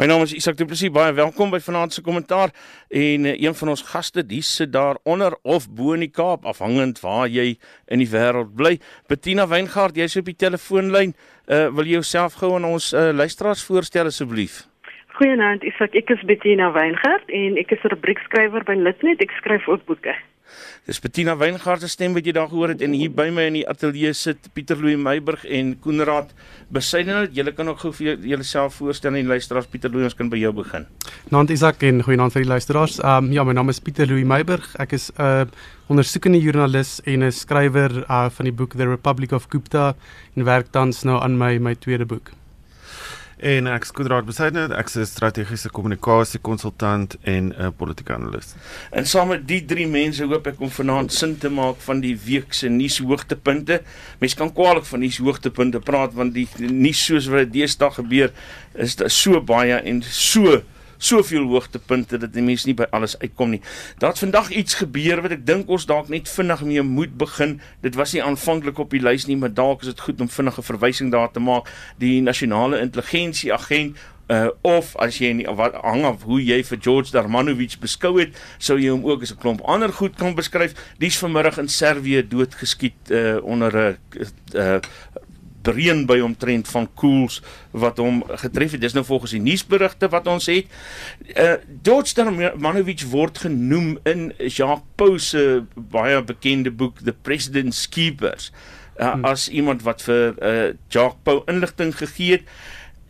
My naam is Isak Du Plessis. Baie welkom by vanaand se kommentaar en uh, een van ons gaste, die sit daar onder of bo in die Kaap, afhangend waar jy in die wêreld bly. Bettina Weingart, jy's op die telefoonlyn. Uh, wil jy jouself gou aan ons uh, luisteraars voorstel asseblief? Goeienaand, Isak. Ek is Bettina Weingart en ek is 'n rubriekskrywer by Litnet. Ek skryf ook boeke. Dis Bettina Weingart se stem wat jy daar gehoor het en hier by my in die ateljee sit Pieter Louw Meiburg en Koenraad Besuidenhout. Julle kan ook gou vir julleself voorstel en luisteraars Pieter Louw ons kan by jou begin. Naand Isak en goeienaand vir die luisteraars. Ehm um, ja, my naam is Pieter Louw Meiburg. Ek is 'n uh, ondersoekende joernalis en 'n skrywer uh, van die boek The Republic of Gupta en werk tans nou aan my my tweede boek en ek is Koedraad Besaidner, ek is strategiese kommunikasie konsultant en 'n politieke analis. En saam met die drie mense hoop ek om vanaand sin te maak van die week se nuushoogtepunte. Mense kan kwaliek van die hoogtepunte praat want die nuus soos wat dit deesdae gebeur is so baie en so soveel hoogtepunte dat die mense nie by alles uitkom nie. Daar't vandag iets gebeur wat ek dink ons dalk net vinnig mee moet begin. Dit was nie aanvanklik op die lys nie, maar dalk is dit goed om vinnige verwysing daar te maak. Die nasionale intelligensie agent uh of as jy nie wat hang af hoe jy vir George Darmanovic beskou het, sou jy hom ook as 'n klomp ander goed kan beskryf. Dis vanmiddag in Servië doodgeskiet uh onder 'n uh, reën by omtrent van koels wat hom getref het. Dis nou volgens die nuusberigte wat ons het. Uh George Darmanovic word genoem in Jacques Pau se baie bekende boek The President's Keepers uh, hmm. as iemand wat vir uh Jacques Pau inligting gegee het.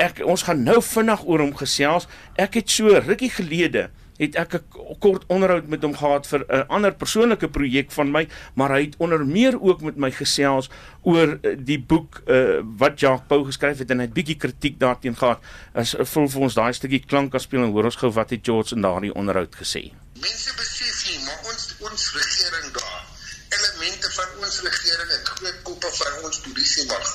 Ek ons gaan nou vinnig oor hom gesels. Ek het so rukkie gelede het ek 'n kort onderhoud met hom gehad vir 'n ander persoonlike projek van my, maar hy het onder meer ook met my gesels oor eh, die boek uh, wat Jacques Pau geskryf het en hy het bietjie kritiek daarteen gehad. As vul vir ons daai stukkie klank afspeel en hoor ons gou wat het George in daardie onderhoud gesê. Mense besef nie, maar ons ons regering daar, elemente van ons regering, ek groot koppe van ons polisie mag,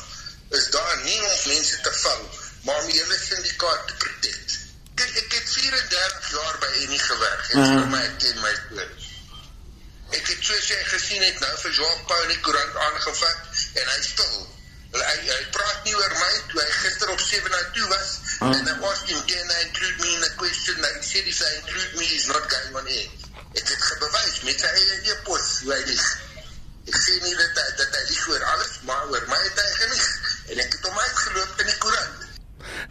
is daar nie om mense te vang, maar om die hele syndikaat te protek. Ek ek het 34 jaar by Eni gewerk en vir my ken my toon. Ek het soos jy gesien het nou vir Jacques Paul die koerant aangevat en hy stil. Hy, hy praat nie oor my toe hy gister op 7 na toe was uh. en I asked him can I include me in the question he said if I include me he's not going on air.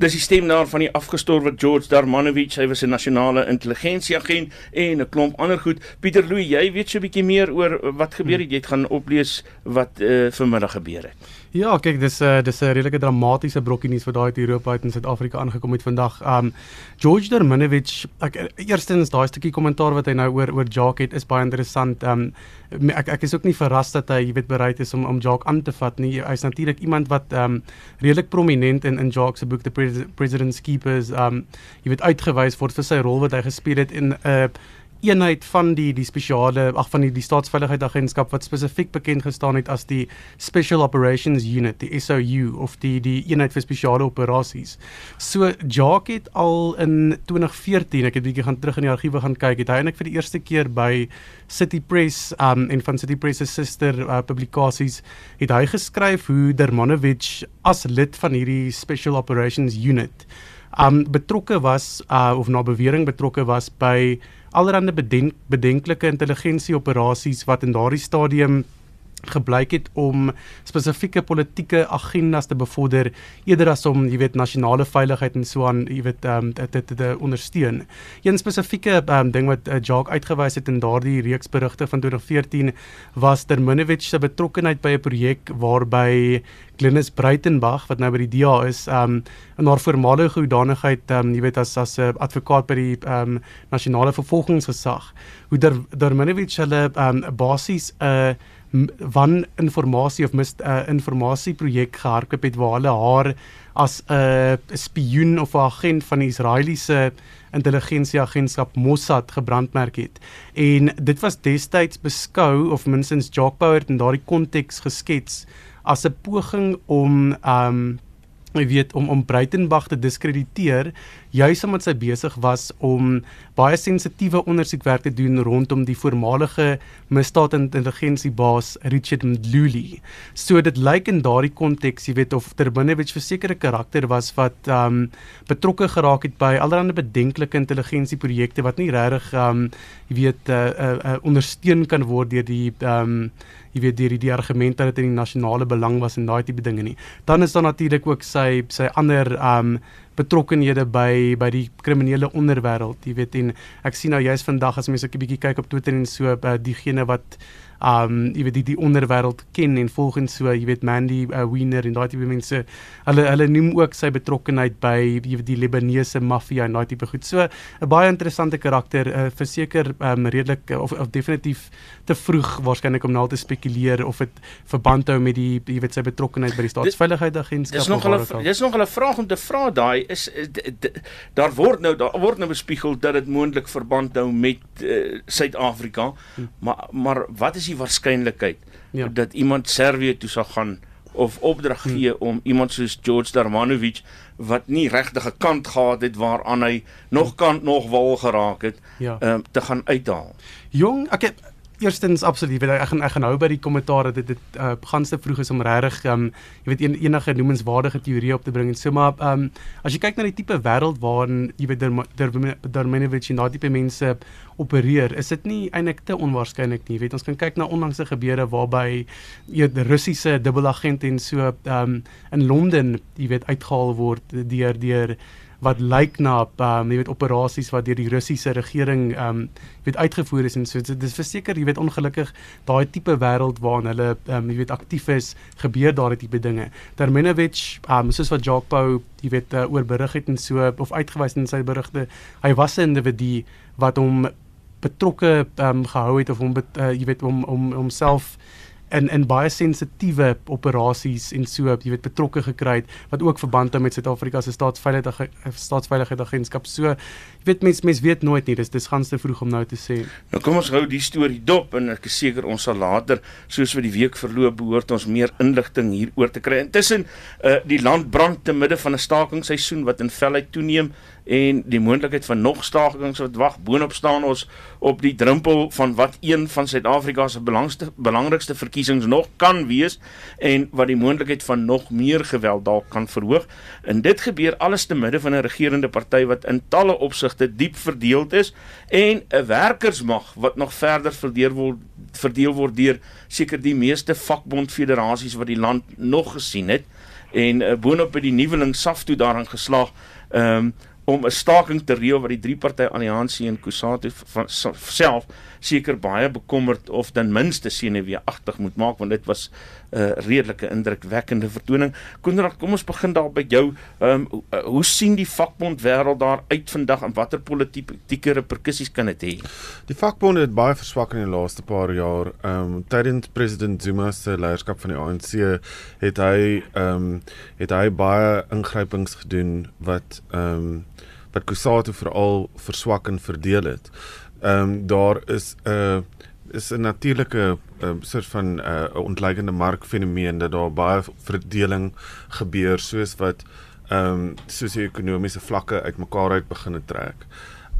Dis die stem daar van die afgestorwe George Darmanovic, hy was 'n nasionale intelligensieagent en 'n klomp ander goed. Pieter Louw, jy weet so 'n bietjie meer oor wat gebeur het. Jy het gaan oplees wat uh, vanmiddag gebeur het. Ja, kyk, dis 'n uh, dis 'n redelike dramatiese brokkie nuus wat daai uit Europa uit in Suid-Afrika aangekom het vandag. Um George Darmanovic, ek eerstens daai stukkie kommentaar wat hy nou oor oor Jacques het is baie interessant. Um ek ek is ook nie verras dat hy, jy weet, bereid is om om Jacques aan te vat nie. Hy's natuurlik iemand wat um redelik prominent in in Jacques se boek The President's Keepers um jy weet uitgewys word vir sy rol wat hy gespeel het in 'n uh, eenheid van die die spesiale ag van die die staatsveiligheidsagentskap wat spesifiek bekend gestaan het as die Special Operations Unit, die SOU of die die eenheid vir spesiale operasies. So Jacques het al in 2014, ek het bietjie gaan terug in die argiewe gaan kyk, het hy eintlik vir die eerste keer by City Press um en van City Press se suster uh, publikasies het hy geskryf hoe Dermanovic as lid van hierdie Special Operations Unit um betrokke was uh of na bewering betrokke was by allerlei bedenk, bedenklike intelligensie operasies wat in daardie stadium gebleik het om spesifieke politieke agendas te bevorder eerder as om jy weet nasionale veiligheid en so aan jy weet ehm um, dit te, te ondersteun. Een spesifieke um, ding wat uh, Jacques uitgewys het in daardie reeks berigte van 2014 was Derminovic se betrokkeheid by 'n projek waarby Glenis Breitenberg wat nou by die DA is, ehm um, in haar voormalige hoedanigheid ehm um, jy weet as as 'n advokaat by die ehm um, nasionale vervolgingsgesag, hoe Derminovic hulle ehm um, basies 'n uh, wan informasie of mis uh, informasie-projek gehardloop het waar hulle haar as 'n uh, spioen of 'n agent van die Israeliese intelligensieagentskap Mossad gebrandmerk het. En dit was destyds beskou of minstens Jacques Bauer in daardie konteks geskets as 'n poging om um jy weet om om Breitenberg te diskrediteer juis omdat sy besig was om baie sensitiewe ondersoekwerk te doen rondom die voormalige misdaadintelligensiebaas Richard Mdluli. So dit lyk in daardie konteks, jy weet of Terbinovich 'n sekere karakter was wat um betrokke geraak het by allerlei bedenklike intelligensieprojekte wat nie regtig um jy weet uh, uh, uh, ondersteun kan word deur die um jy weet deur die, die argumente dat dit in die nasionale belang was en daai tipe dinge nie. Dan is daar natuurlik ook sy sy ander um betrokkenhede by by die kriminele onderwêreld, jy weet en ek sien nou juist vandag as mense 'n bietjie kyk op Twitter en so uh, diegene wat um jy weet die die onderwêreld ken en volgens so jy weet Mandy uh, Wiener en daai tipe mense hulle hulle noem ook sy betrokkenheid by jy weet die Libanese maffia en daai tipe goed. So 'n baie interessante karakter uh, verseker um redelik of, of definitief te vroeg waarskynlik om nou te spekuleer of dit verband hou met die jy weet sy betrokkenheid by die staatsveiligheidsagentskap. Dis nog hulle dis nog hulle vraag om te vra daai is daar word nou daar word nou bespiegel dat dit moontlik verband hou met uh, Suid-Afrika. Hm. Maar maar wat is die waarskynlikheid ja. dat iemand Servië toe sal gaan of opdrag hm. gee om iemand soos George Darmanovic wat nie regtig 'n kant gehad het waaraan hy nog kant nog wal geraak het ja. um, te gaan uithaal. Jong, ek het Eerstens absoluut, ek gaan ek gaan hou by die kommentaar dat dit dit uh, ganste vroeg is om regtig um jy weet en, enige noemenswaardige teorie op te bring en so maar um as jy kyk na die tipe wêreld waarin jy weet Dermenovic en daai tipe mense opereer, is dit nie eintlik te onwaarskynlik nie. Jy weet ons kan kyk na onlangse gebeure waarby jy die Russiese dubbelagent en so um in Londen, jy weet uitgehaal word deur deur wat lyk na um, jy weet operasies wat deur die Russiese regering um weet uitgevoer is en so dit is verseker jy weet ongelukkig daai tipe wêreld waarin hulle um, jy weet aktief is gebeur daai tipe dinge. Terminovich um soos wat Jacques Pau jy weet uh, oor berig het en so of uitgewys in sy berigte hy was 'n individu wat hom betrokke um, gehou het of hom uh, jy weet om om homself in in baie sensitiewe operasies en so jy weet betrokke gekry het wat ook verband hou met Suid-Afrika se staatsveiligheid staatsveiligheidsagentskap so jy weet mense mense weet nooit nie. Dis dis gans te vroeg om nou te sê. Nou kom ons hou die storie dop en ek is seker ons sal later soos wat die week verloop behoort ons meer inligting hieroor te kry. Intussen uh, die land brand te midde van 'n stakingsseisoen wat in velheid toeneem en die moontlikheid van nog stakings wat wag boonop staan ons op die drempel van wat een van Suid-Afrika se belangste belangrikste verkiesings nog kan wees en wat die moontlikheid van nog meer geweld dalk kan verhoog. En dit gebeur alles te midde van 'n regerende party wat in talle opsigte diep verdeeld is en 'n werkersmag wat nog verder verdeel word verdeel word deur seker die meeste vakbondfederasies wat die land nog gesien het. En uh, boonop by die nuweling SAF toe daarin geslaag ehm um, om 'n staking te reël wat die drie party alliansie en Kusatu self seker baie bekommerd of ten minste senuweeagtig moet maak want dit was 'n uh, redelike indrukwekkende vertoning. Konrad, kom ons begin daar by jou. Ehm um, hoe sien die vakbond wêreld daar uit vandag en watter politieke reperkusies kan dit hê? Die vakbond het baie verswak in die laaste paar jaar. Ehm um, tydens president Zuma se leierskap van die ANC het hy ehm um, het hy baie ingrypings gedoen wat ehm um, wat Kusatu veral verswak en verdeel het. Ehm um, daar is 'n uh, is 'n natuurlike um, soort van 'n uh, ontleikende markfenomeen dat daar baie verdeling gebeur soos wat ehm um, sosio-ekonomiese vlakke uitmekaar uit begin trek.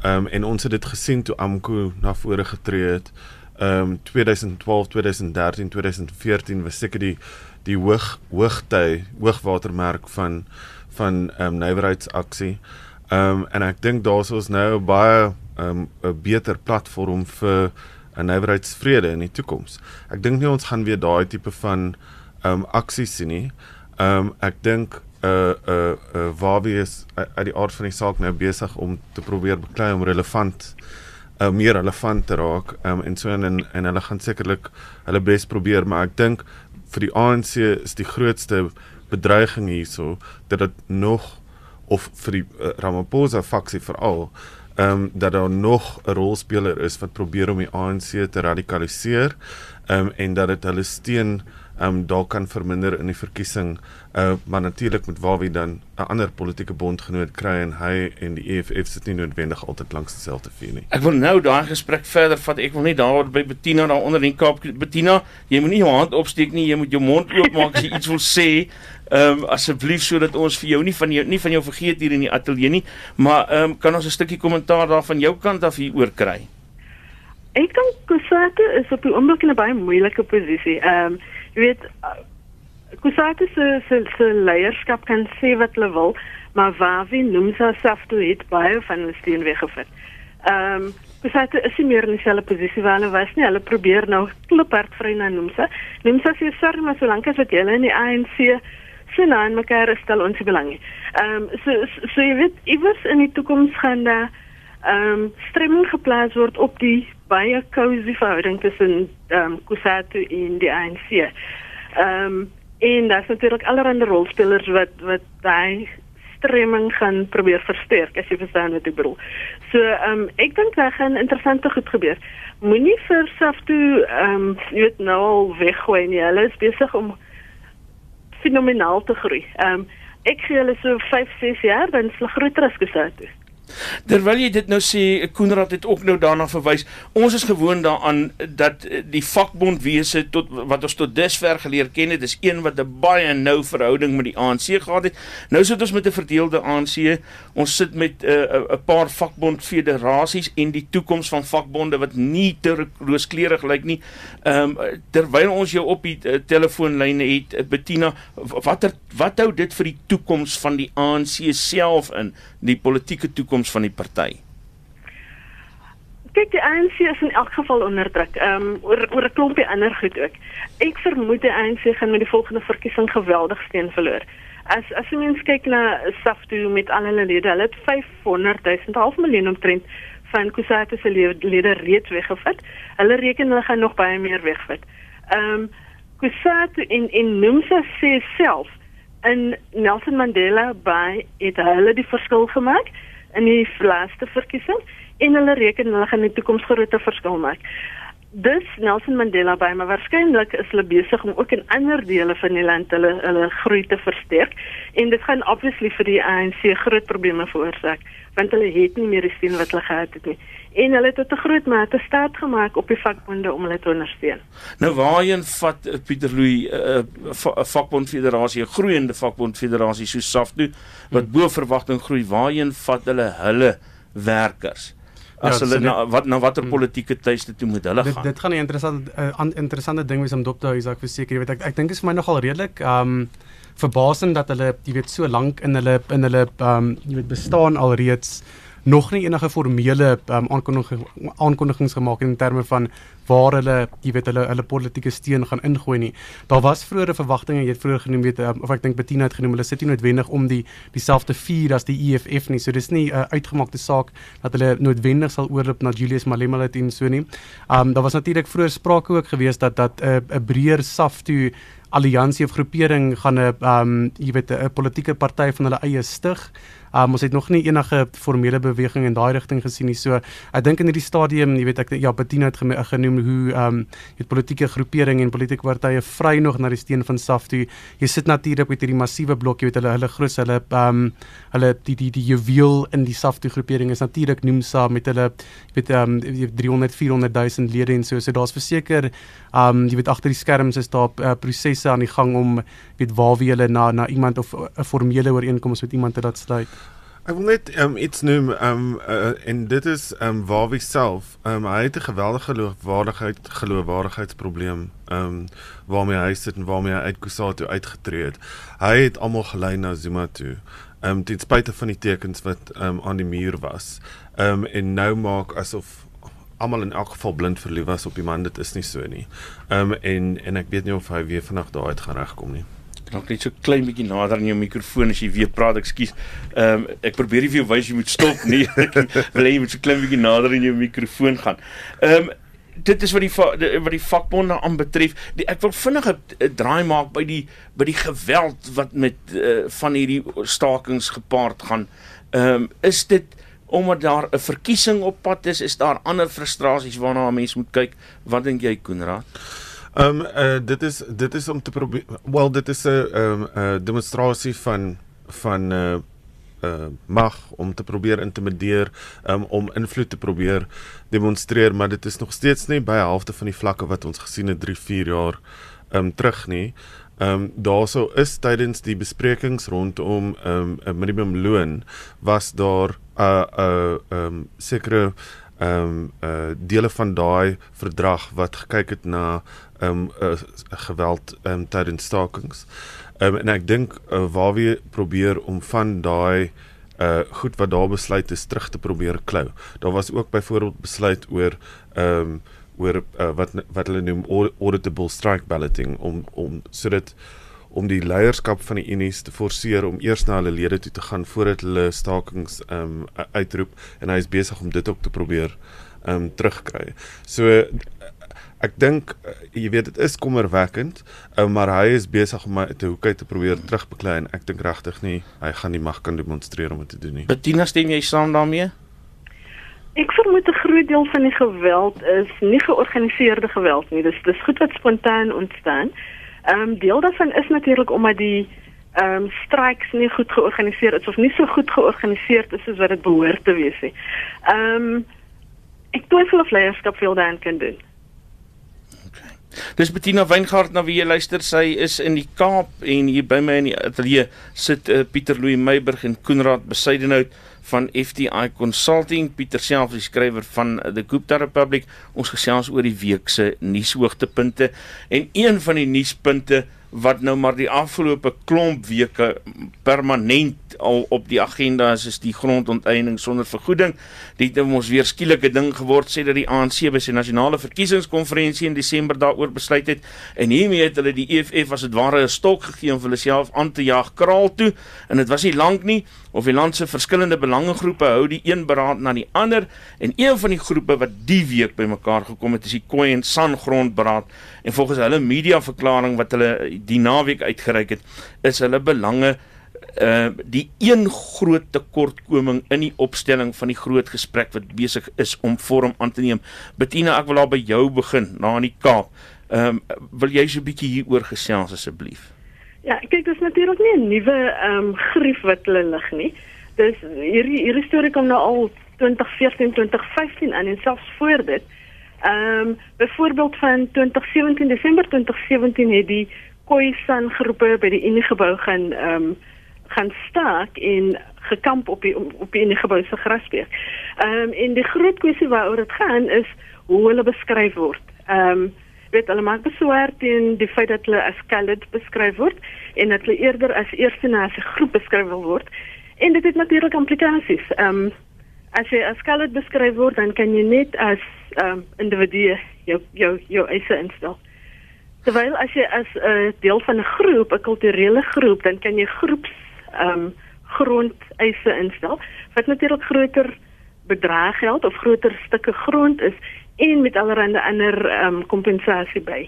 Ehm um, en ons het dit gesien toe Amko na vore getree het. Ehm um, 2012, 2013, 2014 was seker die die hoog hoogty hoogwatermerk van van ehm um, nywerheidsaksie. Ehm um, en ek dink daar's ons nou baie ehm, 'n um, beter platform vir 'n nywerheidsvrede in die toekoms. Ek dink nie ons gaan weer daai tipe van ehm um, aksies sien nie. Ehm um, ek dink uh, 'n uh, uh, waar wie is uit die aard van die saak nou besig om te probeer beklei om relevant uh, meer relevant te raak um, en so en en hulle gaan sekerlik hulle bes probeer maar ek dink vir die ANC is die grootste bedreiging hierso dat dit nog of vir die uh, Ramaphosa faksie veral ehm um, dat daar nog 'n rolspeler is wat probeer om die ANC te radikaliseer ehm um, en dat dit hulle steen ehm um, dalk kan verminder in die verkiesing. Uh maar natuurlik moet Wawie dan 'n ander politieke bondgenoot kry en hy en die EFF sit nie noodwendig altyd langs dieselfde vuur nie. Ek wil nou daai gesprek verder vat. Ek wil net daar by Bettina daar onder in Kaap Bettina, jy moenie jou hand opsteek nie, jy moet jou mond oopmaak as jy iets wil sê. Ehm um, asseblief sodat ons vir jou nie van jou nie van jou vergeet hier in die ateljee nie, maar ehm um, kan ons 'n stukkie kommentaar daar van jou kant af hier oor kry? Ek dink Kusate is op die oomblik in 'n baie moeilike posisie. Ehm um, weet Kusate se se se leierskap kan sê wat hulle wil, maar Wavi Nomsa Safto het baie van hulle steen weggevat. Ehm um, Kusate is nie meer in dieselfde posisie waar hulle was nie. Hulle probeer nou kliphard vry na Nomsa. Nomsa sê sorry, maar solank as wat julle in die ANC sien aan mekaar stel ons belang. Ehm um, so, so so jy weet iewers in die toekoms gaan daar ehm um, stremming geplaas word op die baie cozy verhouding tussen ehm um, Kusatu en die ANC. Ehm um, en daar's natuurlik allerlei rolspelers wat wat daai stremming gaan probeer versterk as jy verstaan wat ek bedoel. So ehm um, ek dink daar gaan interessante goed gebeur. Moenie vir Saftu ehm um, jy weet nou al weggooi nie. Hulle is besig om fenomenaal te groei. Ehm um, ek gee hulle so 5, 6 jaar dan sal groter as Kusatu. Terwyl jy dit nou sê, Koenraad het ook nou daarna verwys. Ons is gewoond daaraan dat die vakbondwese tot wat ons tot dusver geleer ken het, is een wat 'n baie nou verhouding met die ANC gehad het. Nou sit ons met 'n verdeelde ANC. Ons sit met 'n uh, 'n paar vakbondfederasies en die toekoms van vakbonde wat nie te rooskleurig lyk nie. Ehm um, terwyl ons jou op die uh, telefoonlyne het, Bettina, watter wat hou dit vir die toekoms van die ANC self in die politieke toekoms van die party? Kyk, die ANC is in elk geval onder druk. Ehm um, oor oor 'n klompie ander goed ook. Ek vermoed die ANC gaan met die volgende verkiesing geweldig steen verloor. As as jy mens kyk na Saftu met al hulle lede, hulle het 500 000 half miljoen omtrent van Kusatu se lede reeds weggevat. Hulle reken hulle gaan nog baie meer wegvat. Ehm um, Kusatu in in Nomsa sê self en Nelson Mandela by het hulle die verskil gemaak in die laaste verkiesing en hulle reken hulle gaan in die toekoms groot verskil maak. Dis Nelson Mandela by, maar waarskynlik is hulle besig om ook in ander dele van die land hulle hulle groei te versterk en dit gaan obviously vir die ANC groot probleme veroorsaak want hulle het nie meer die steun wat hulle gehad het nie en hulle het tot 'n groot mate staat gemaak op die vakbonde om hulle te ondersteun. Nou waarheen vat uh, Pieter Louw 'n uh, uh, vakbondfederasie, 'n groeiende vakbondfederasie so SAFTU wat hmm. bo verwagting groei, waarheen vat hulle hulle werkers? As ja, hulle na wat na watter hmm. politieke tuiste toe moet hulle dit, gaan? Dit gaan 'n interessante uh, interessante ding wees om dop te hou, ek verseker, jy weet ek ek dink dit is vir my nogal redelik um verbasend dat hulle jy weet so lank in hulle in hulle um jy weet bestaan alreeds nog nie enige formele um, aankondiging aankondigings gemaak in terme van waar hulle jy weet hulle hulle politieke steun gaan ingooi nie. Daar was vroeëre verwagtinge, jy het vroeër genoem weet um, of ek dink Bettina het genoem hulle sit nie noodwendig om die dieselfde vuur as die EFF nie. So dis nie 'n uh, uitgemaakte saak dat hulle noodwendig sal oorloop na Julius Malema en so nie. Um daar was natuurlik vroeër sprake ook geweest dat dat 'n uh, 'n breër SAF toe alliansie of groepering gaan 'n um jy weet 'n politieke party van hulle eie stig. Um, ons het nog nie enige formele beweging in daai rigting gesien nie. So ek dink in hierdie stadium, jy weet ek ja, Bettina het genoem hoe ehm um, jy politieke groepering en politieke partye vry nog na die steen van SAF toe. Jy sit natuurlik met hierdie massiewe blok, jy weet hulle hulle groot hulle ehm um, hulle die die die juweel in die SAF toe groepering is natuurlik Nomsa met hulle jy weet ehm um, 300 400 000 lede en so. So daar's verseker ehm um, jy weet agter die skerms is daar uh, prosesse aan die gang om weet waar wie hulle na na iemand of 'n formele ooreenkoms met iemand te laat sluit. Ek wil net um, iets noem um uh, en dit is um waar wie self um hy het 'n geweldige geloofwaardigheid geloofwaardigheidsprobleem um waarmee hy sit en waarmee hy uit Kusatu uitgetree het. Hy het almal gelei na Zuma toe. Um ten spyte van die tekens wat um aan die muur was. Um en nou maak asof almal in elk geval blind verlief was op die man dit is nie so nie. Um en en ek weet nie of hy weer vandag daar uit gaan regkom nie raak net so klein bietjie nader aan jou mikrofoon as jy weer praat. Ekskuus. Ehm um, ek probeer nie vir jou wys jy moet stop nie. Ek wil jy moet so klein bietjie nader aan jou mikrofoon gaan. Ehm um, dit is wat die wat die vakbonde aanbetref. Ek wil vinnig 'n draai maak by die by die geweld wat met uh, van hierdie stakings gepaard gaan. Ehm um, is dit omdat daar 'n verkiesing op pad is, is daar ander frustrasies waarna 'n mens moet kyk. Wat dink jy, Koenraad? Ehm um, uh, dit is dit is om te probeer wel dit is 'n ehm um, uh, demonstrasie van van uh, uh, mag om te probeer intimideer um, om invloed te probeer demonstreer maar dit is nog steeds nie by helfte van die vlakke wat ons gesien het 3 4 jaar um, terug nie. Ehm um, daarso is tydens die besprekings rondom ehm, um, minimum loon was daar 'n uh, 'n uh, ehm um, sekere ehm um, uh, dele van daai verdrag wat gekyk het na ehm um, uh, geweld um, tydens stakings. Um, en ek dink uh, waar we probeer om van daai uh goed wat daar besluit is terug te probeer klou. Daar was ook byvoorbeeld besluit oor ehm um, oor uh, wat wat hulle noem auditable strike balloting om om sodat om die leierskap van die unies te forceer om eers na hulle lede toe te gaan voordat hulle stakings ehm um, uitroep en hy is besig om dit ook te probeer ehm um, terugkry. So ek dink uh, jy weet dit is kommerwekkend, uh, maar hy is besig om my te hoekie te probeer terugbeklei en ek dink regtig nie hy gaan die mag kan demonstreer om dit te doen nie. Bettina stem jy saam daarmee? Ek vermoed 'n groot deel van die geweld is nie georganiseerde geweld nie. Dis dis goed wat spontaan ontstaan. Ehm um, deel daarvan is natuurlik omdat die ehm um, streiks nie goed georganiseer is of nie so goed georganiseer is soos wat dit behoort te wees nie. Ehm um, ek twyfel of leierskap veel daaraan kan doen. Dis Bettina Weingart na wie jy luister. Sy is in die Kaap en hier by my in die ateljee sit uh, Pieter Louw Meiburg en Koenraad Besuidenhout van FTI Consulting. Pieter self is skrywer van The Gupta Republic. Ons gesels oor die week se nuushoogtepunte en een van die nuuspunte wat nou maar die afgelope klomp weke permanent al op die agenda is is die grondonteiening sonder vergoeding. Dit het ons weer skielike ding geword sê dat die ANC by sy nasionale verkiesingskonferensie in Desember daaroor besluit het. En hiermee het hulle die EFF as dit ware 'n stok gegee om hulle self aan te jag kraal toe. En dit was nie lank nie of die land se verskillende belangegroepe hou die een beraad na die ander en een van die groepe wat die week bymekaar gekom het is die Koei en San grondberaad en volgens hulle media verklaring wat hulle die naweek uitgereik het is hulle belange uh die een groot tekortkoming in die opstelling van die groot gesprek wat besig is om vorm aan te neem. Bettina, ek wil daar by jou begin, na in die Kaap. Ehm um, wil jy so 'n bietjie hieroor gesels asseblief? Ja, kyk, dis natuurlik nie 'n nuwe ehm um, grief wat hulle lig nie. Dis hierdie hierdie storie kom nou al 2014, 2015 aan en selfs voor dit. Ehm um, byvoorbeeld van 2017 Desember 2017 het die Khoisan groepe by die Unie gebou gaan ehm um, gaan staak en gekamp op die op die enige gebou se grasbeek. Ehm um, en die groot kwessie waaroor dit gaan is hoe hulle beskryf word. Ehm um, weet hulle maak beswaar teen die feit dat hulle as colored beskryf word en dat hulle eerder as eerste na 'n groep beskryf wil word. En dit het natuurlik implikasies. Ehm um, as jy as colored beskryf word, dan kan jy net as ehm um, individu jou jou jou eise instel. Terwyl as jy as 'n uh, deel van 'n groep, 'n kulturele groep, dan kan jy groeps ehm um, grondeise instel wat natuurlik groter bedrag geld of groter stukke grond is en met allerlei ander ehm um, kompensasie by.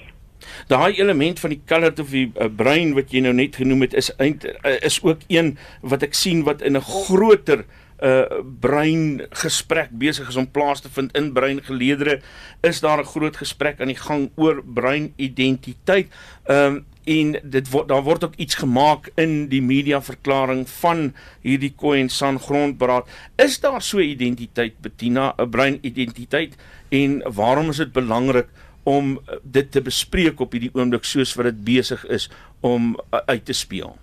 Daai element van die color of die uh, brein wat jy nou net genoem het is eind, uh, is ook een wat ek sien wat in 'n groter 'n uh, brein gesprek besig is om plaas te vind in breingeleedere is daar 'n groot gesprek aan die gang oor breinidentiteit. Ehm um, en dit word daar word ook iets gemaak in die media verklaring van hierdie Coin San grondberaad. Is daar so identiteit Bettina, 'n breinidentiteit en waarom is dit belangrik om eh, dit te bespreek op hierdie oomblik soos wat dit besig is om uh, uit te speel?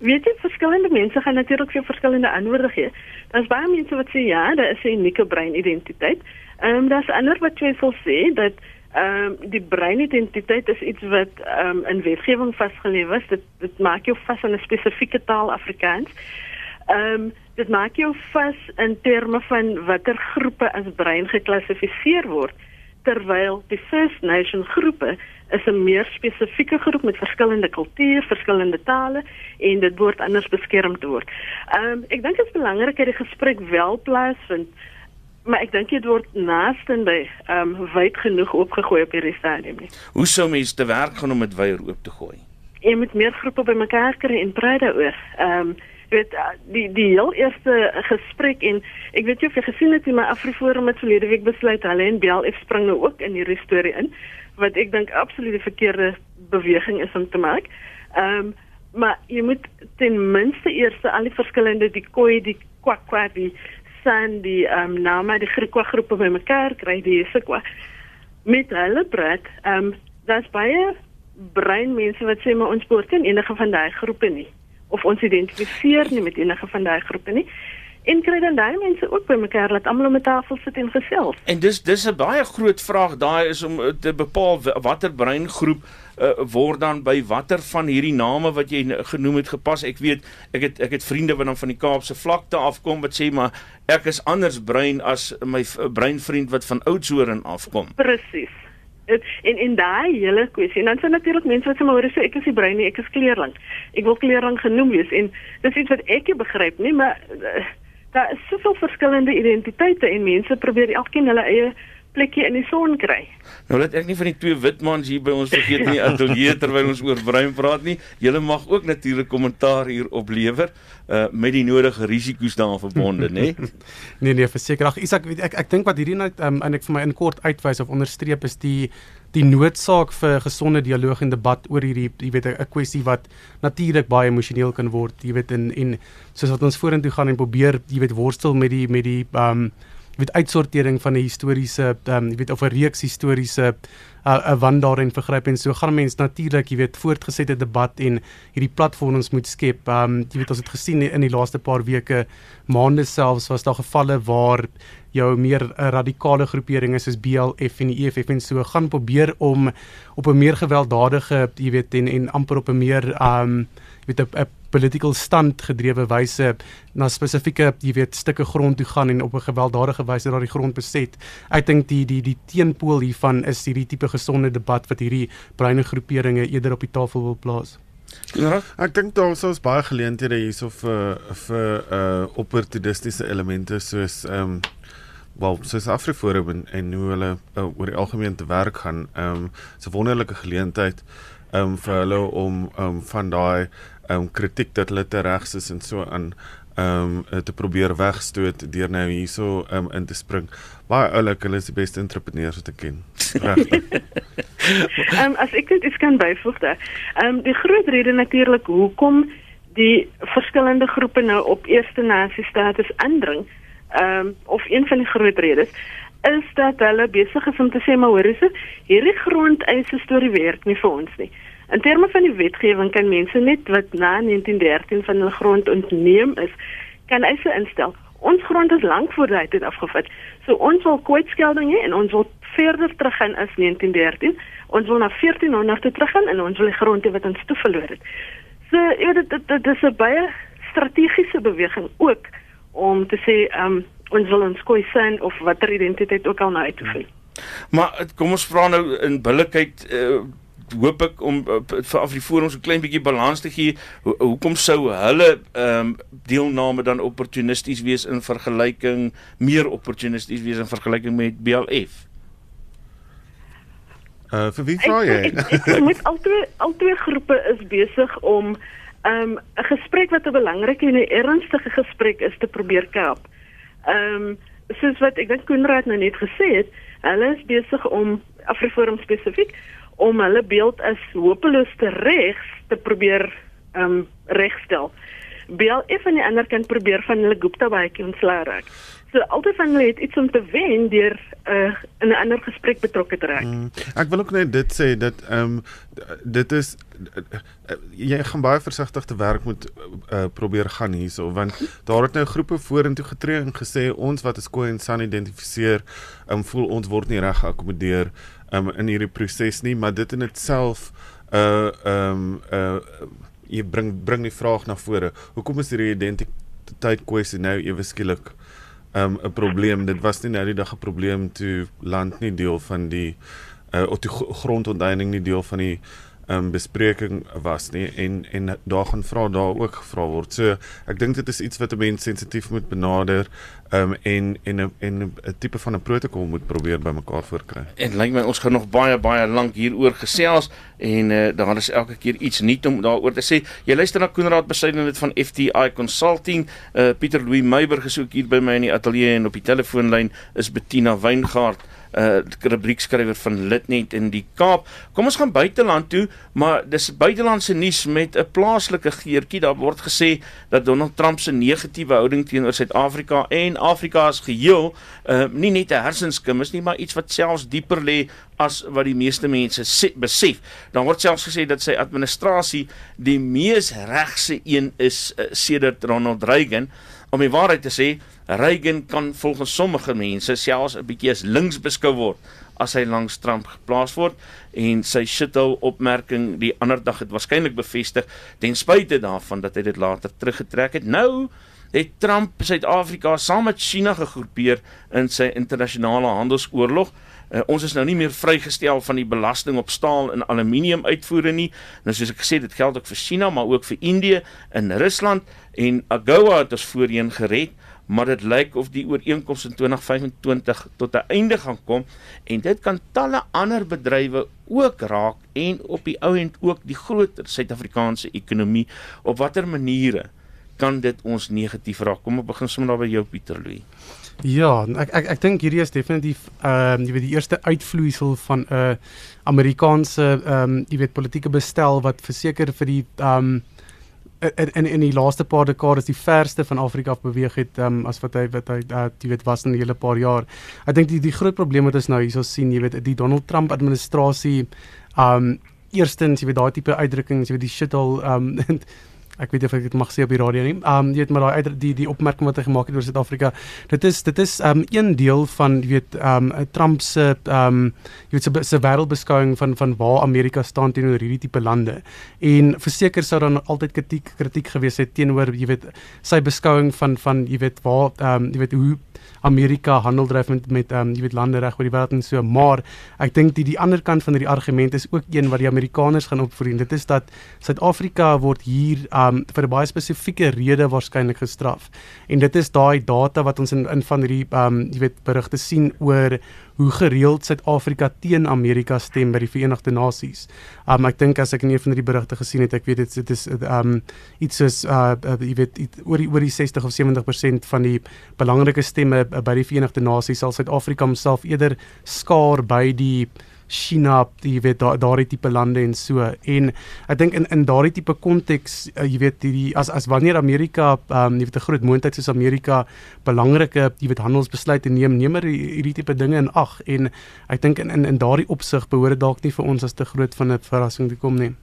Weet jy verskillende mense gaan natuurlik vir verskillende antwoorde gee. Daar's baie mense wat sê ja, daar is 'n unieke breinidentiteit. Ehm um, daar's ander wat twyfel sê dat ehm um, die breinidentiteit is iets wat ehm um, in wetgewing vasgelê is. Dit dit maak jou vas aan 'n spesifieke taal Afrikaans. Ehm um, dit maak jou vas in terme van watter groepe as brein geklassifiseer word terwyl die First Nation groepe is 'n meer spesifieke groep met verskillende kulture, verskillende tale en dit word anders beskerm te word. Ehm um, ek dink dit is belangrik dat die gesprek wel plaasvind maar ek dink dit word naaste by ehm um, wyd genoeg opgegooi op hierdie stadium nie. Hoe sou mense te werk gaan om dit weer oop te gooi? Jy moet meer groepe bymekaar kry en praat daaroor. Ehm um, weet uh, die die heel eerste gesprek en ek weet jy of jy gesien het hoe my Afriforum het verlede week besluit hulle en BLF spring nou ook in hierdie storie in wat ek dink absoluut die verkeerde beweging is om te maak. Ehm um, maar jy moet ten minste eers al die verskillende die koi die kwakwa die san die ehm um, name die Griekwa groepe bymekaar kry die sekwa met hulle praat. Ehm um, daar's baie breinmense wat sê maar ons behoort in enige van daai groepe nie of ons identifiseer nie met enige van daai groepe nie. En kry dan daai mense ook bymekaar laat almal om 'n tafel sit en gesels. En dis dis 'n baie groot vraag daai is om eh, te bepaal watter breingroep uh, word dan by watter van hierdie name wat jy genoem het gepas. Ek weet ek het ek het vriende wat dan van die Kaapse vlakte afkom wat sê maar ek is anders brein as my breinvriend wat van Oudtshoorn afkom. Presies en en daai hele kwessie en dan sien natuurlik mense wat sê maar hoor so ek is die brein ek is kleurlang ek wil kleurlang genoem wees. En dis iets wat ek nie begryp nie maar uh, daar is soveel verskillende identiteite en mense probeer elkeen hulle eie plekjie in die son kry. Nou laat ek nie van die twee wit mans hier by ons vergeet in die ateljee terwyl ons oor brein praat nie. Julle mag ook natuurlik kommentaar hier oplewer uh met die nodige risiko's daaraan verbonde, nê? nee nee, verseker. Ag Isak, ek ek, ek dink wat hierdie net um, en ek vir my in kort uitwys of onderstreep is die die noodsaak vir gesonde dialoog en debat oor hierdie jy weet 'n kwessie wat natuurlik baie emosioneel kan word jy weet en en soos wat ons vorentoe gaan en probeer jy weet worstel met die met die um weet uitsortering van 'n historiese um jy weet of 'n reeks historiese 'n uh, wandaar en vergryp en so gaan mense natuurlik jy weet voortgesette debat en hierdie platforms moet skep. Um jy weet ons het gesien in die laaste paar weke maande selfs was daar gevalle waar jou meer uh, radikale groeperinge soos BLF en die EFF en so gaan probeer om op 'n meer gewelddadige, jy weet, en en amper op 'n meer um jy weet 'n political stand gedrewe wyse na spesifieke jy weet stukke grond toe gaan en op 'n gewelddadige wyse daardie grond beset. Ek dink die die die teenpool hiervan is hierdie tipe gesonde debat wat hierdie breine groeperinge eerder op die tafel wil plaas. Ja, ek dink daar sou baie geleenthede hierso vir vir uh opportunistiese elemente soos ehm um, wel soos Afriforum en, en hoe hulle uh, oor die algemeen te werk gaan. Ehm um, 'n wonderlike geleentheid ehm um, vir hulle om ehm um, van daai um, kritiek dat hulle te regs is en so aan ehm um, te probeer wegstoot deur nou hierso um, in te spring. Baie oulik, hulle is die beste entrepreneurs wat ek ken. Regtig. Ehm um, as ek dit kan byvoeg daar. Ehm um, die groot rede natuurlik hoekom die verskillende groepe nou op eerste nasie status aandring ehm um, of een van die groot redes is dat hulle besig is om te sê maar hoor is dit hierdie grondeise storie werk nie vir ons nie. In terme van die wetgewing kan mense net wat na 1913 van hulle grond ontneem is, kan eise instel. Ons grond is lank voor daai tyd afgevat. So ons wil kwytskelding hê en ons wil verder teruggaan as 1913. Ons wil na 1400 toe teruggaan en ons wil die grond hê wat ons toe verloor het. So ja, dit dit is 'n baie strategiese beweging ook om te sê um, ons wil ons koi sin of watter identiteit ook al nou uitoefen. Maar kom ons vra nou in billikheid uh, hoop ek om uh, vir Afriforum so 'n klein bietjie balans te gee. Ho hoekom sou hulle ehm um, deelname dan opportunisties wees in vergelyking meer opportunisties wees in vergelyking met BLF? Uh vir wie vra jy? Ek, ek, ek moet altyd altyd groepe is besig om um 'n gesprek wat 'n belangrike en 'n ernstige gesprek is te probeer kaap. Um soos wat ek dink Koenraad nou net gesê het, hulle is besig om Afriforum spesifiek om hulle beeld as hopeloos te regs te probeer um regstel. BLF aan die ander kant probeer van hulle Gupta baie ontslae raak. So altyd van hulle het iets om te wen deur uh, 'n ander gesprek betrokke te raak. Mm, ek wil ook net dit sê dat ehm um, dit is uh, jy gaan baie versigtig te werk moet uh, probeer gaan hierso want daar het nou groepe vorentoe getree en gesê ons wat as Koe en San identifiseer, ehm um, voel ons word nie reg geakkommodeer um, in hierdie proses nie, maar dit in itself uh ehm um, uh jy bring bring die vraag na vore. Hoekom is hierdie identiteit kwessie nou ewe skielik um, 'n probleem. Dit was nie nou die dag 'n probleem toe land nie deel van die uh of die grondonteeneming nie deel van die um bespreking was nie en en daar gaan vra daar ook gevra word. So ek dink dit is iets wat 'n mens sensitief moet benader um, en en 'n en 'n tipe van 'n protokol moet probeer bymekaar voorkry. En lyk my ons gaan nog baie baie lank hieroor gesels en uh, daar is elke keer iets nuut om daaroor te sê. Jy luister na Koenraad Besuiden dit van FTI Consulting. Uh, Pieter Louw Meiburg is ook hier by my in die ateljee en op die telefoonlyn is Bettina Weingart uh rubriekskrywer van Litnet in die Kaap. Kom ons gaan buiteland toe, maar dis buitelandse nuus met 'n plaaslike geertjie. Daar word gesê dat Donald Trump se negatiewe houding teenoor Suid-Afrika en Afrika as geheel uh nie net 'n hersenskim is nie, maar iets wat selfs dieper lê as wat die meeste mense sê, besef. Dan word selfs gesê dat sy administrasie die mees regse een is uh, sedert Ronald Reagan. Om die waarheid te sê, Reagan kan volgens sommige mense selfs 'n bietjie as links beskou word as hy langs Trump geplaas word en sy shithole opmerking die ander dag het waarskynlik bevestig ten spyte daarvan dat hy dit later teruggetrek het. Nou het Trump Suid-Afrika saam met China gegroepeer in sy internasionale handelsoorlog. Uh, ons is nou nie meer vrygestel van die belasting op staal en aluminium uitvoere nie. Nou soos ek gesê het, dit geld ook vir China, maar ook vir Indië en Rusland en AGOA het ons voorheen gered maar dit lyk of die ooreenkoms in 2025 tot 'n einde gaan kom en dit kan talle ander bedrywe ook raak en op die ou end ook die groter Suid-Afrikaanse ekonomie. Op watter maniere kan dit ons negatief raak? Kom ons begin sommer daar by jou Pieter Louw Ja, ek ek ek dink hierdie is definitief ehm uh, jy weet die eerste uitvloeisel van 'n uh, Amerikaanse ehm um, jy weet politieke bestel wat verseker vir die ehm um, in in in die laaste paar dekades die verste van Afrika af beweeg het um, as wat hy wat hy uh, jy weet was in 'n hele paar jaar. Ek dink die die groot probleem wat ons nou hierso sien, jy weet die Donald Trump administrasie um eerstens jy weet daai tipe uitdrukkings, jy weet die shit al um ek weet of ek dit mag sê op die radio nie. Um jy weet maar daai die die opmerking wat hy gemaak het oor Suid-Afrika. Dit is dit is um een deel van jy weet um Trump se um jy weet se se wêreldbeskouing van van waar Amerika staan teenoor hierdie tipe lande. En verseker sou dan altyd kritiek kritiek gewees het teenoor jy weet sy beskouing van van jy weet waar um jy weet hoe Amerika handel dryf met met ehm um, jy weet lande reg oor die wêreld en so maar ek dink die die ander kant van hierdie argument is ook een wat die Amerikaners gaan opvoer en dit is dat Suid-Afrika word hier ehm um, vir 'n baie spesifieke rede waarskynlik gestraf. En dit is daai data wat ons in in van hierdie ehm um, jy weet berigte sien oor hoe gereeld Suid-Afrika teen Amerika stem by die Verenigde Nasies. Um ek dink as ek in een van die berigte gesien het, ek weet dit dit is um iets soos uh, uh jy weet oor die oor die 60 of 70% van die belangrike stemme uh, by die Verenigde Nasies sal Suid-Afrika homself eerder skaar by die China, jy weet daai daardie tipe lande en so. En ek dink in in daardie tipe konteks, uh, jy weet die, die as as wanneer Amerika, um, jy weet 'n groot moontlikheid soos Amerika belangrike, jy weet handelsbesluite neem, neem er hierdie tipe dinge in ag en ek dink in in in daardie opsig behoort dalk nie vir ons as te groot van 'n verrassing te kom nie.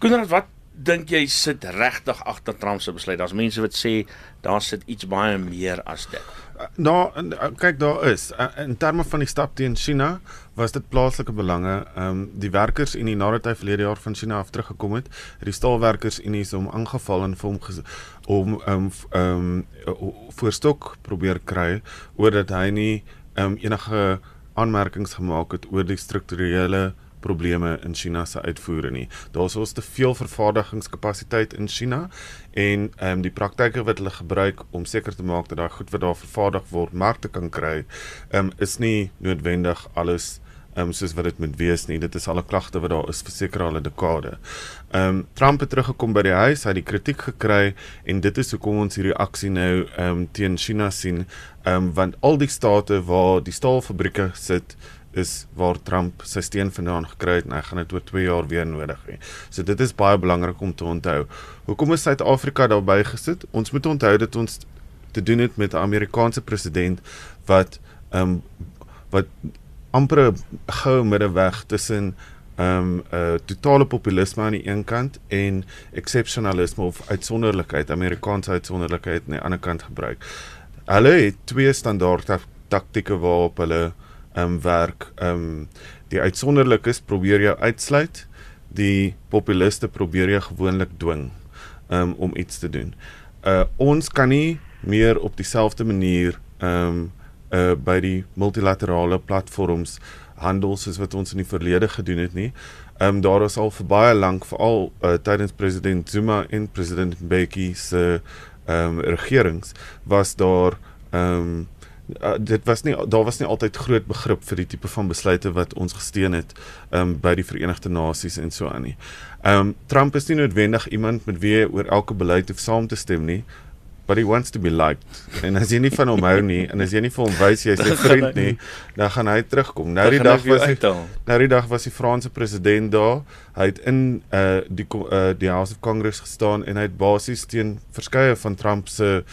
Konrad, wat dink jy sit regtig agter Trump se besluit? Daar's mense wat sê daar sit iets baie meer as dit. Nou, kyk daar is in terme van die stap teen China was dit plaaslike belange. Ehm um, die werkers en die hy verlede jaar van China af teruggekom het, het die staalwerkers en hulle hom aangeval en vir hom om ehm um, um, voorstok probeer kry oor dat hy nie ehm um, enige aanmerkings gemaak het oor die strukturele probleme in China se uitvoere nie. Daar's ons te veel vervaardigingskapasiteit in China en ehm um, die praktyke wat hulle gebruik om seker te maak dat daai goed wat daar vervaardig word markte kan kry, ehm um, is nie noodwendig alles ehm um, soos wat dit moet wees nie. Dit is al 'n klagte wat daar is vir seker al 'n dekade. Ehm um, Trump het teruggekom by die huis, hy het die kritiek gekry en dit is hoekom ons hierdie aksie nou ehm um, teen China sien. Ehm um, want al die state waar die staalfabrieke sit is waar Trump sy steen vandaan gekry het en hy gaan dit oor 2 jaar weer nodig hê. So dit is baie belangrik om te onthou. Hoekom is Suid-Afrika daarbey gesit? Ons moet onthou dat ons te doen het met 'n Amerikaanse president wat ehm um, wat amper 'n goue middeweg tussen ehm um, 'n uh, totale populisme aan die een kant en exceptionalisme of uitsonderlikheid, Amerikaanse uitsonderlikheid aan die ander kant gebruik. Hulle het twee standaard taktieke waarop hulle um, werk. Um, die uitsonderlikes probeer jou uitsluit. Die populiste probeer jou gewoonlik dwing um, om iets te doen. Uh ons kan nie meer op dieselfde manier um, uh by die multilaterale platforms handel soos wat ons in die verlede gedoen het nie. Ehm um, daar is al vir baie lank veral uh, tydens president Zuma en president Mbeki se ehm um, regerings was daar Ehm um, uh, dit was nie daar was nie altyd groot begrip vir die tipe van besluite wat ons gesteun het um, by die Verenigde Nasies en so aan nie. Ehm um, Trump is nie noodwendig iemand met wie jy oor elke beleid hoef saam te stem nie but he wants to be liked. En as jy nie van hom hou nie en as jy nie vir hom wys jy is 'n vriend nie, dan gaan hy terugkom. Nou die dag was Nou die dag was die Franse president daar. Hy het in uh die uh die House of Congress gestaan en hy het basies teen verskeie van Trump se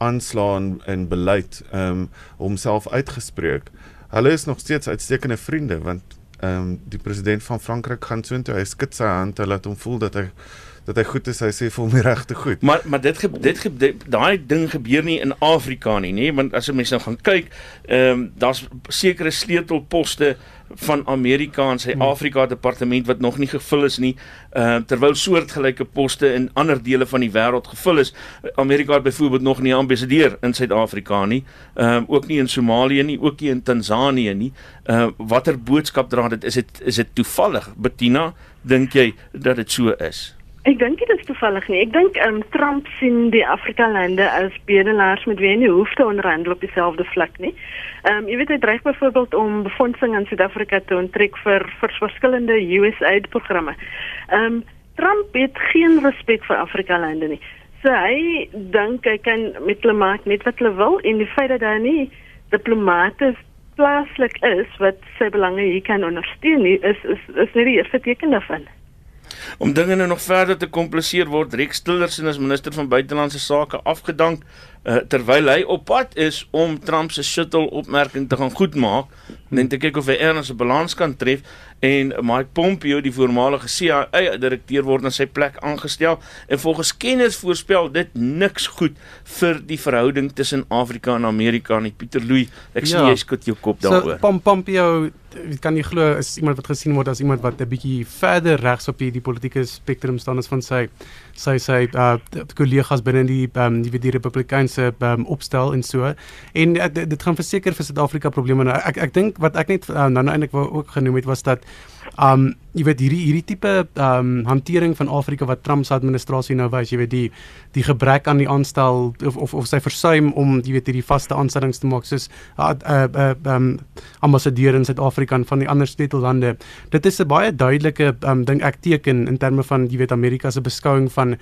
aanslaan en beleid um homself uitgespreek. Hulle is nog steeds uitstekende vriende want um die president van Frankryk gaan soontoe. Hy skud sy hand, hy laat hom voel dat hy dat hy goed is, hy sê vir hom die regte goed. Maar maar dit dit daai ding gebeur nie in Afrika nie, nê, want as jy mense nou gaan kyk, ehm um, daar's sekere sleutelposte van Amerika en sy hmm. Afrika departement wat nog nie gevul is nie, ehm uh, terwyl soortgelyke poste in ander dele van die wêreld gevul is. Amerika het byvoorbeeld nog nie 'n ambassadeur in Suid-Afrika nie, ehm um, ook nie in Somalië nie, ook nie in Tansanië nie. Ehm uh, watter boodskap dra dit? Is dit is dit toevallig? Bettina, dink jy dat dit so is? Ek dink dit is toevallig nie. Ek dink um, Trump sien die Afrika lande as bedelaars met wie hy nie hoef te onderhandel op dieselfde vlak nie. Ehm um, jy weet hy dreig byvoorbeeld om befondsing in Suid-Afrika te onttrek vir vir verskillende USAID programme. Ehm um, Trump het geen respek vir Afrika lande nie. So hy dink hy kan met hulle maak net wat hulle wil en die feit dat hy nie diplomate plaaslik is wat sy belange hier kan ondersteun nie, is is is nie die eerste teken daarvan nie om dinge nou nog verder te kompliseer word Rex Tillerson as minister van buitelandse sake afgedank uh, terwyl hy op pad is om Trump se shuttle opmerking te gaan goedmaak en te kyk of hy erns 'n balans kan tref en Mike Pompeo die voormalige CIA direkteur word na sy plek aangestel en volgens kenners voorspel dit niks goed vir die verhouding tussen Afrika en Amerika nie Pieter Louw ek sien ja. jy skud jou kop daaroor so, Pompeo kan jy glo is iemand wat gesien word as iemand wat 'n bietjie verder regs op die, die politieke spektrum staan as van sy sy sy uh kollegas binne die um, die die Republikeinse um, opstel en so. En uh, dit gaan verseker vir Suid-Afrika probleme. Nou ek ek dink wat ek net uh, nou nou eintlik wou ook genoem het was dat um jy weet hierdie hierdie tipe um hantering van Afrika wat Trump se administrasie nou wys, jy weet die die gebrek aan die aanstel of of of sy versuim om jy weet hierdie vaste aanstellings te maak soos 'n uh, uh, uh, um ambassadeur in Suid-Afrika en van die ander sleutelande. Dit is 'n baie duidelike um ding ek teken in terme van jy weet Amerika se beskouing van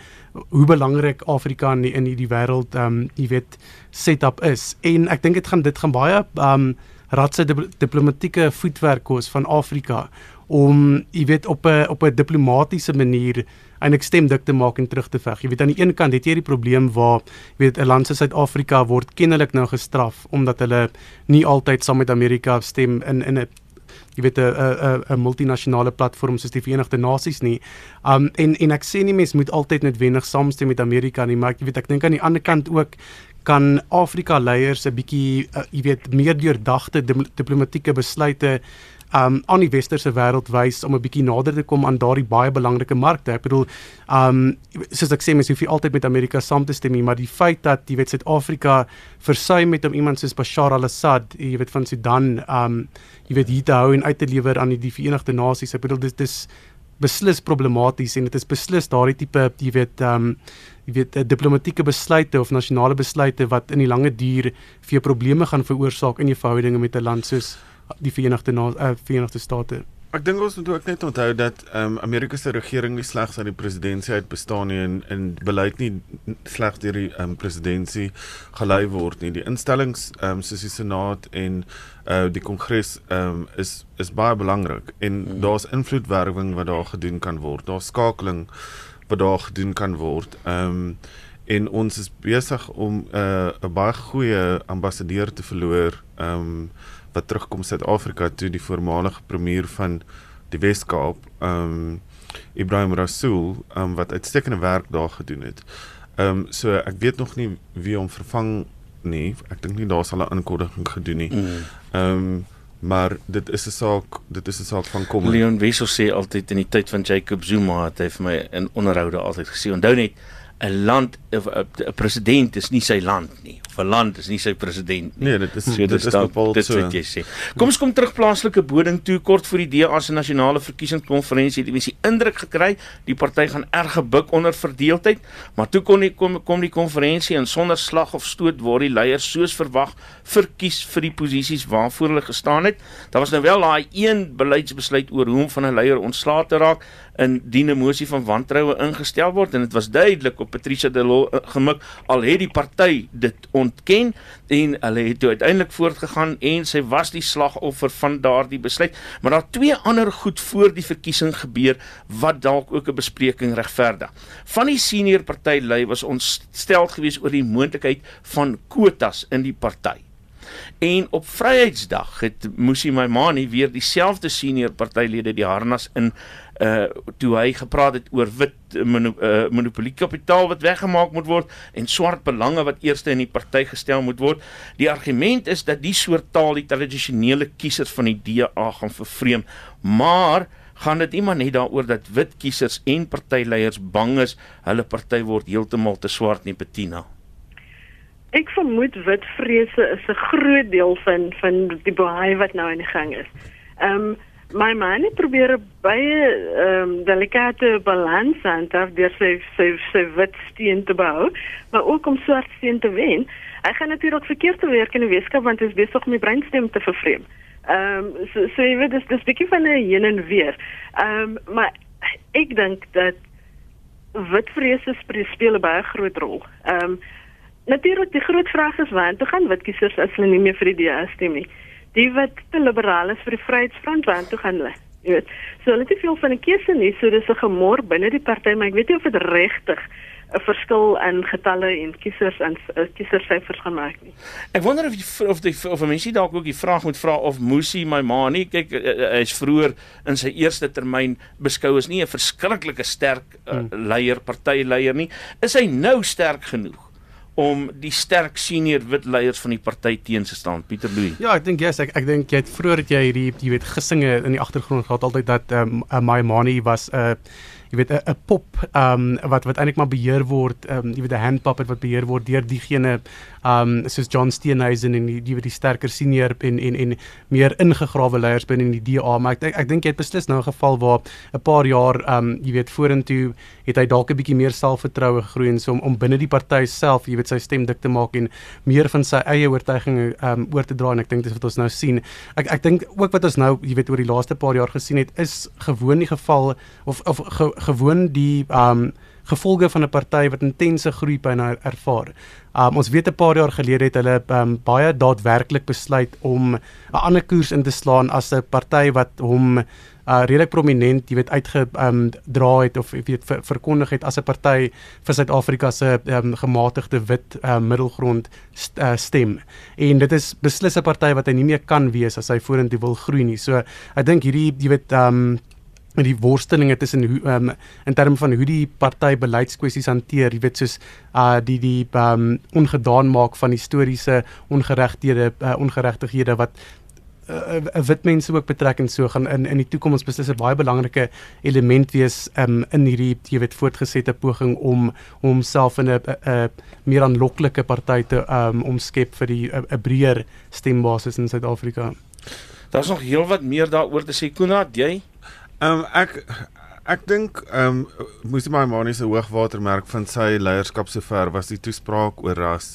hoe belangrik Afrika in die, in hierdie wêreld um jy weet setup is. En ek dink dit gaan dit gaan baie um ratse diplomatieke voetwerk kos van Afrika om jy weet op 'n op 'n diplomatisiese manier eintlik stemdik te maak en terug te veg. Jy weet aan die een kant het jy die probleem waar jy weet 'n land soos Suid-Afrika word kennelik nou gestraf omdat hulle nie altyd saam met Amerika stem in in 'n jy weet 'n 'n 'n multinasjonale platform soos die Verenigde Nasies nie. Um en en ek sê nie mense moet altyd noodwendig saamstem met Amerika nie, maar ek weet ek dink aan die ander kant ook kan Afrika leiers 'n bietjie uh, jy weet meer deurdagte diplomatieke besluite um aan die westerse wêreld wys om 'n bietjie nader te kom aan daardie baie belangrike markte. Ek bedoel um soos ek sê mens hoef nie altyd met Amerika saam te stem nie, maar die feit dat jy weet Suid-Afrika versuim met om iemand soos Bashar al-Assad, jy weet van Sudan, um jy weet hier te hou en uit te lewer aan die, die Verenigde Nasies. Ek bedoel dis dis beslis problematies en dit is beslis daardie tipe jy weet um jy weet uh, diplomatieke besluite of nasionale besluite wat in die lange duur vir jou probleme gaan veroorsaak in jou verhoudinge met 'n land soos die Verenigde uh, Verenigde State. Ek dink ons moet ook net onthou dat ehm um, Amerika se regering nie slegs uit die presidentskap uit bestaan nie en en beleid nie slegs deur die ehm um, presidentskap gelei word nie. Die instellings ehm um, soos die Senaat en uh die Kongres ehm um, is is baie belangrik en hmm. daar's invloedwerwing wat daar gedoen kan word. Daar's skakeling wat daar gedoen kan word. Ehm um, en ons is besig om 'n uh, 'n baie goeie ambassadeur te verloor. Ehm um, wat terugkom Suid-Afrika toe die voormalige premier van die Wes-Kaap, um Ibrahim Rasool, um wat uitstekende werk daar gedoen het. Um so ek weet nog nie wie hom vervang nie. Ek dink nie daar sal 'n aankondiging gedoen nie. Mm. Um maar dit is 'n saak dit is 'n saak van kom Leon Wessel sê altyd in die tyd van Jacob Zuma het hy vir my in onderhoude altyd gesê onthou net 'n land 'n president is nie sy land nie. 'n Land is nie sy president nie. Nee, dit is So, dit dis is dan- bepaal dit so. wat jy sê. Kom ons kom terug plaaslike boding toe kort voor die DA se nasionale verkiesingskonferensie het die mense indruk gekry die party gaan erg gebuk onder verdeeldheid, maar toe kon die kom kom die konferensie en sonder slag of stoot word die leiers soos verwag verkies vir die posisies waarvoor hulle gestaan het. Daar was nou wel daai een beleidsbesluit oor hoe om van 'n leier ontslae te raak indien 'n mosie van wantroue ingestel word en dit was duidelik op Patricia de Lille uh, gemik al het die party dit ontken en hulle het toe uiteindelik voortgegaan en sy was die slagoffer van daardie besluit maar daar twee ander goed voor die verkiesing gebeur wat dalk ook 'n bespreking regverdig. Van die senior partylei was ontstel geweest oor die moontlikheid van kwotas in die party. En op Vryheidsdag het Musi Maimani weer dieselfde senior partylede die harnas in uh toe hy gepraat het oor wit mono, uh, monopoliekapitaal wat weggemaak moet word en swart belange wat eerste in die party gestel moet word. Die argument is dat die soort taal die tradisionele kiesers van die DA gaan vervreem, maar gaan dit nie maar net daaroor dat wit kiesers en partyleiers bang is hulle party word heeltemal te swart nie Bettina. Ek vermoed wit vrese is 'n groot deel van van die baie wat nou aan die gang is. Ehm um, my man het probeer baie ehm um, delikate balans aan te deur sy sy sy wit steen te bou, maar ook om swart steen te wen. Hy gaan natuurlik verkeerd te werk in die wetenskap want hy is besig om die breinstem te vervreem. Ehm um, so so jy weet dis dis bietjie van 'n heen en weer. Ehm um, maar ek dink dat wit vrese speel 'n baie groot rol. Ehm um, Natuurlik die groot vraag is waar toe gaan wit kiesers as hulle nie meer vir die DA stem nie. Die wat te liberaal is vir die Vryheidsfront waar toe gaan hulle? Jy weet. So hulle het nie veel van 'n keuse nie, so dis 'n gemor binne die party, maar ek weet nie of dit regtig 'n verskil in getalle en kiesers en uh, kiesersyfers gaan maak nie. Ek wonder of die, of die of 'n mensie dalk ook die vraag moet vra of Musi Maimani, kyk uh, uh, hy is vroeër in sy eerste termyn beskou as nie 'n verskriklike sterk uh, leier, partyleier nie. Is hy nou sterk genoeg? Om die sterk senior wit leiers van die party teen te staan Pieter Louw. Ja, ek dink yes, ek ek dink jy het vroeër het jy hierdie jy weet gesinge in die agtergrond gehad altyd dat um, Maimani was 'n uh, jy weet 'n pop ehm um, wat wat eintlik maar beheer word ehm um, jy weet 'n hand puppet wat beheer word deur diegene um, soos John Steenhuisen en die jy weet die sterker senior en en en meer ingegrawe leiers binne in die DA maar ek ek, ek dink jy het beslis nou 'n geval waar 'n paar jaar um, jy weet vorentoe het hy dalk 'n bietjie meer selfvertroue gegroei en so om, om binne die party self jy weet sy stem dik te maak en meer van sy eie oortuigings um, oor te dra en ek dink dis wat ons nou sien. Ek ek dink ook wat ons nou jy weet oor die laaste paar jaar gesien het is gewoon die geval of of ge, gewoon die um gevolge van 'n party wat intense groei byna ervaar. Um ons weet 'n paar jaar gelede het hulle um baie daadwerklik besluit om 'n ander koers in te slaan as 'n party wat hom uh redelik prominent, jy weet uitge um het of jy weet ver, verkondig het as 'n party vir Suid-Afrika se um gematigde wit uh, middelgrond st, uh, stem. En dit is beslis 'n party wat hy nie meer kan wees as hy vorentoe wil groei nie. So ek dink hierdie jy weet um met die worstelinge tussen hoe um, in terme van hoe die party beleidskwessies hanteer, jy weet soos uh die die um ongedaan maak van historiese ongeregtighede uh, ongeregtighede wat 'n uh, wit mense ook betrek en so gaan in in die toekoms beslis 'n baie belangrike element wees um in hierdie jy weet voortgesette poging om om homself in 'n 'n meer aanloklike party te um omskep vir die 'n breër stembasis in Suid-Afrika. Daar's nog heelwat meer daaroor te sê Koenraad, jy? Ehm um, ek ek dink ehm um, moes my manie se hoogwatermerk van sy leierskap sover was die toespraak oor ras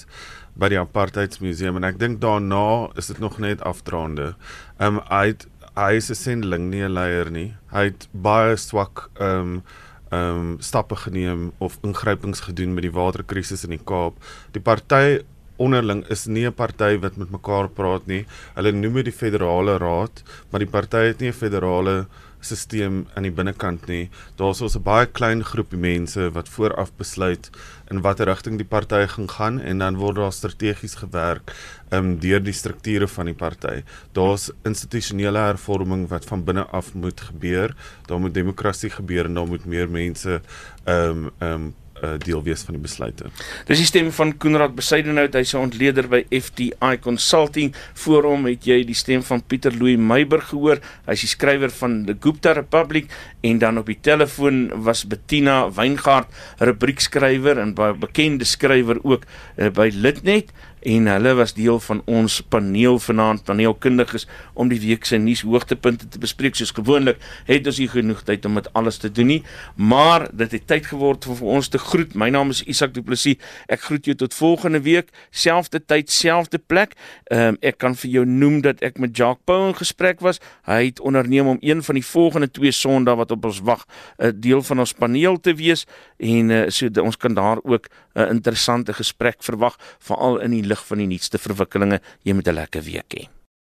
by die apartheidsmuseum en ek dink daarna is dit nog net afdraande. Ehm um, hy hy is 'n sendeling nie 'n leier nie. Hy het baie swak ehm um, ehm um, stappe geneem of ingrypings gedoen met die waterkrisis in die Kaap. Die party onderling is nie 'n party wat met mekaar praat nie. Hulle noem dit die federale raad, maar die party het nie 'n federale stelsel aan die binnekant nie. Daar's ons 'n baie klein groepie mense wat vooraf besluit in watter rigting die party gaan gaan en dan word daar strategies gewerk um deur die strukture van die party. Daar's institusionele hervorming wat van binne af moet gebeur. Daar moet demokrasie gebeur en daar moet meer mense um um uh, deel wees van die besluite. Dis die stem van Koenraad Besuidenhout, hy's 'n ontleder by FTI Consulting. Voor hom het jy die stem van Pieter Louw Meiburg gehoor. Hy's die skrywer van The Gupta Republic en dan op die telefoon was Bettina Weingart, rubriekskrywer en baie bekende skrywer ook uh, by Litnet en hulle was deel van ons paneel vanaand paneelkundiges om die week se nuus hoogtepunte te bespreek. Soos gewoonlik het ons nie genoeg tyd om dit alles te doen nie maar dit het tyd geword vir ons te groet. My naam is Isak Du Plessis. Ek groet jou tot volgende week selfde tyd selfde plek. Um, ek kan vir jou noem dat ek met Jacques Pau in gesprek was. Hy het onderneem om een van die volgende twee sondae wat op ons wag 'n deel van ons paneel te wees. En uh, so ons kan daar ook 'n interessante gesprek verwag veral in die lig van die nuutste verwikkelinge. Jy moet 'n lekker week hê.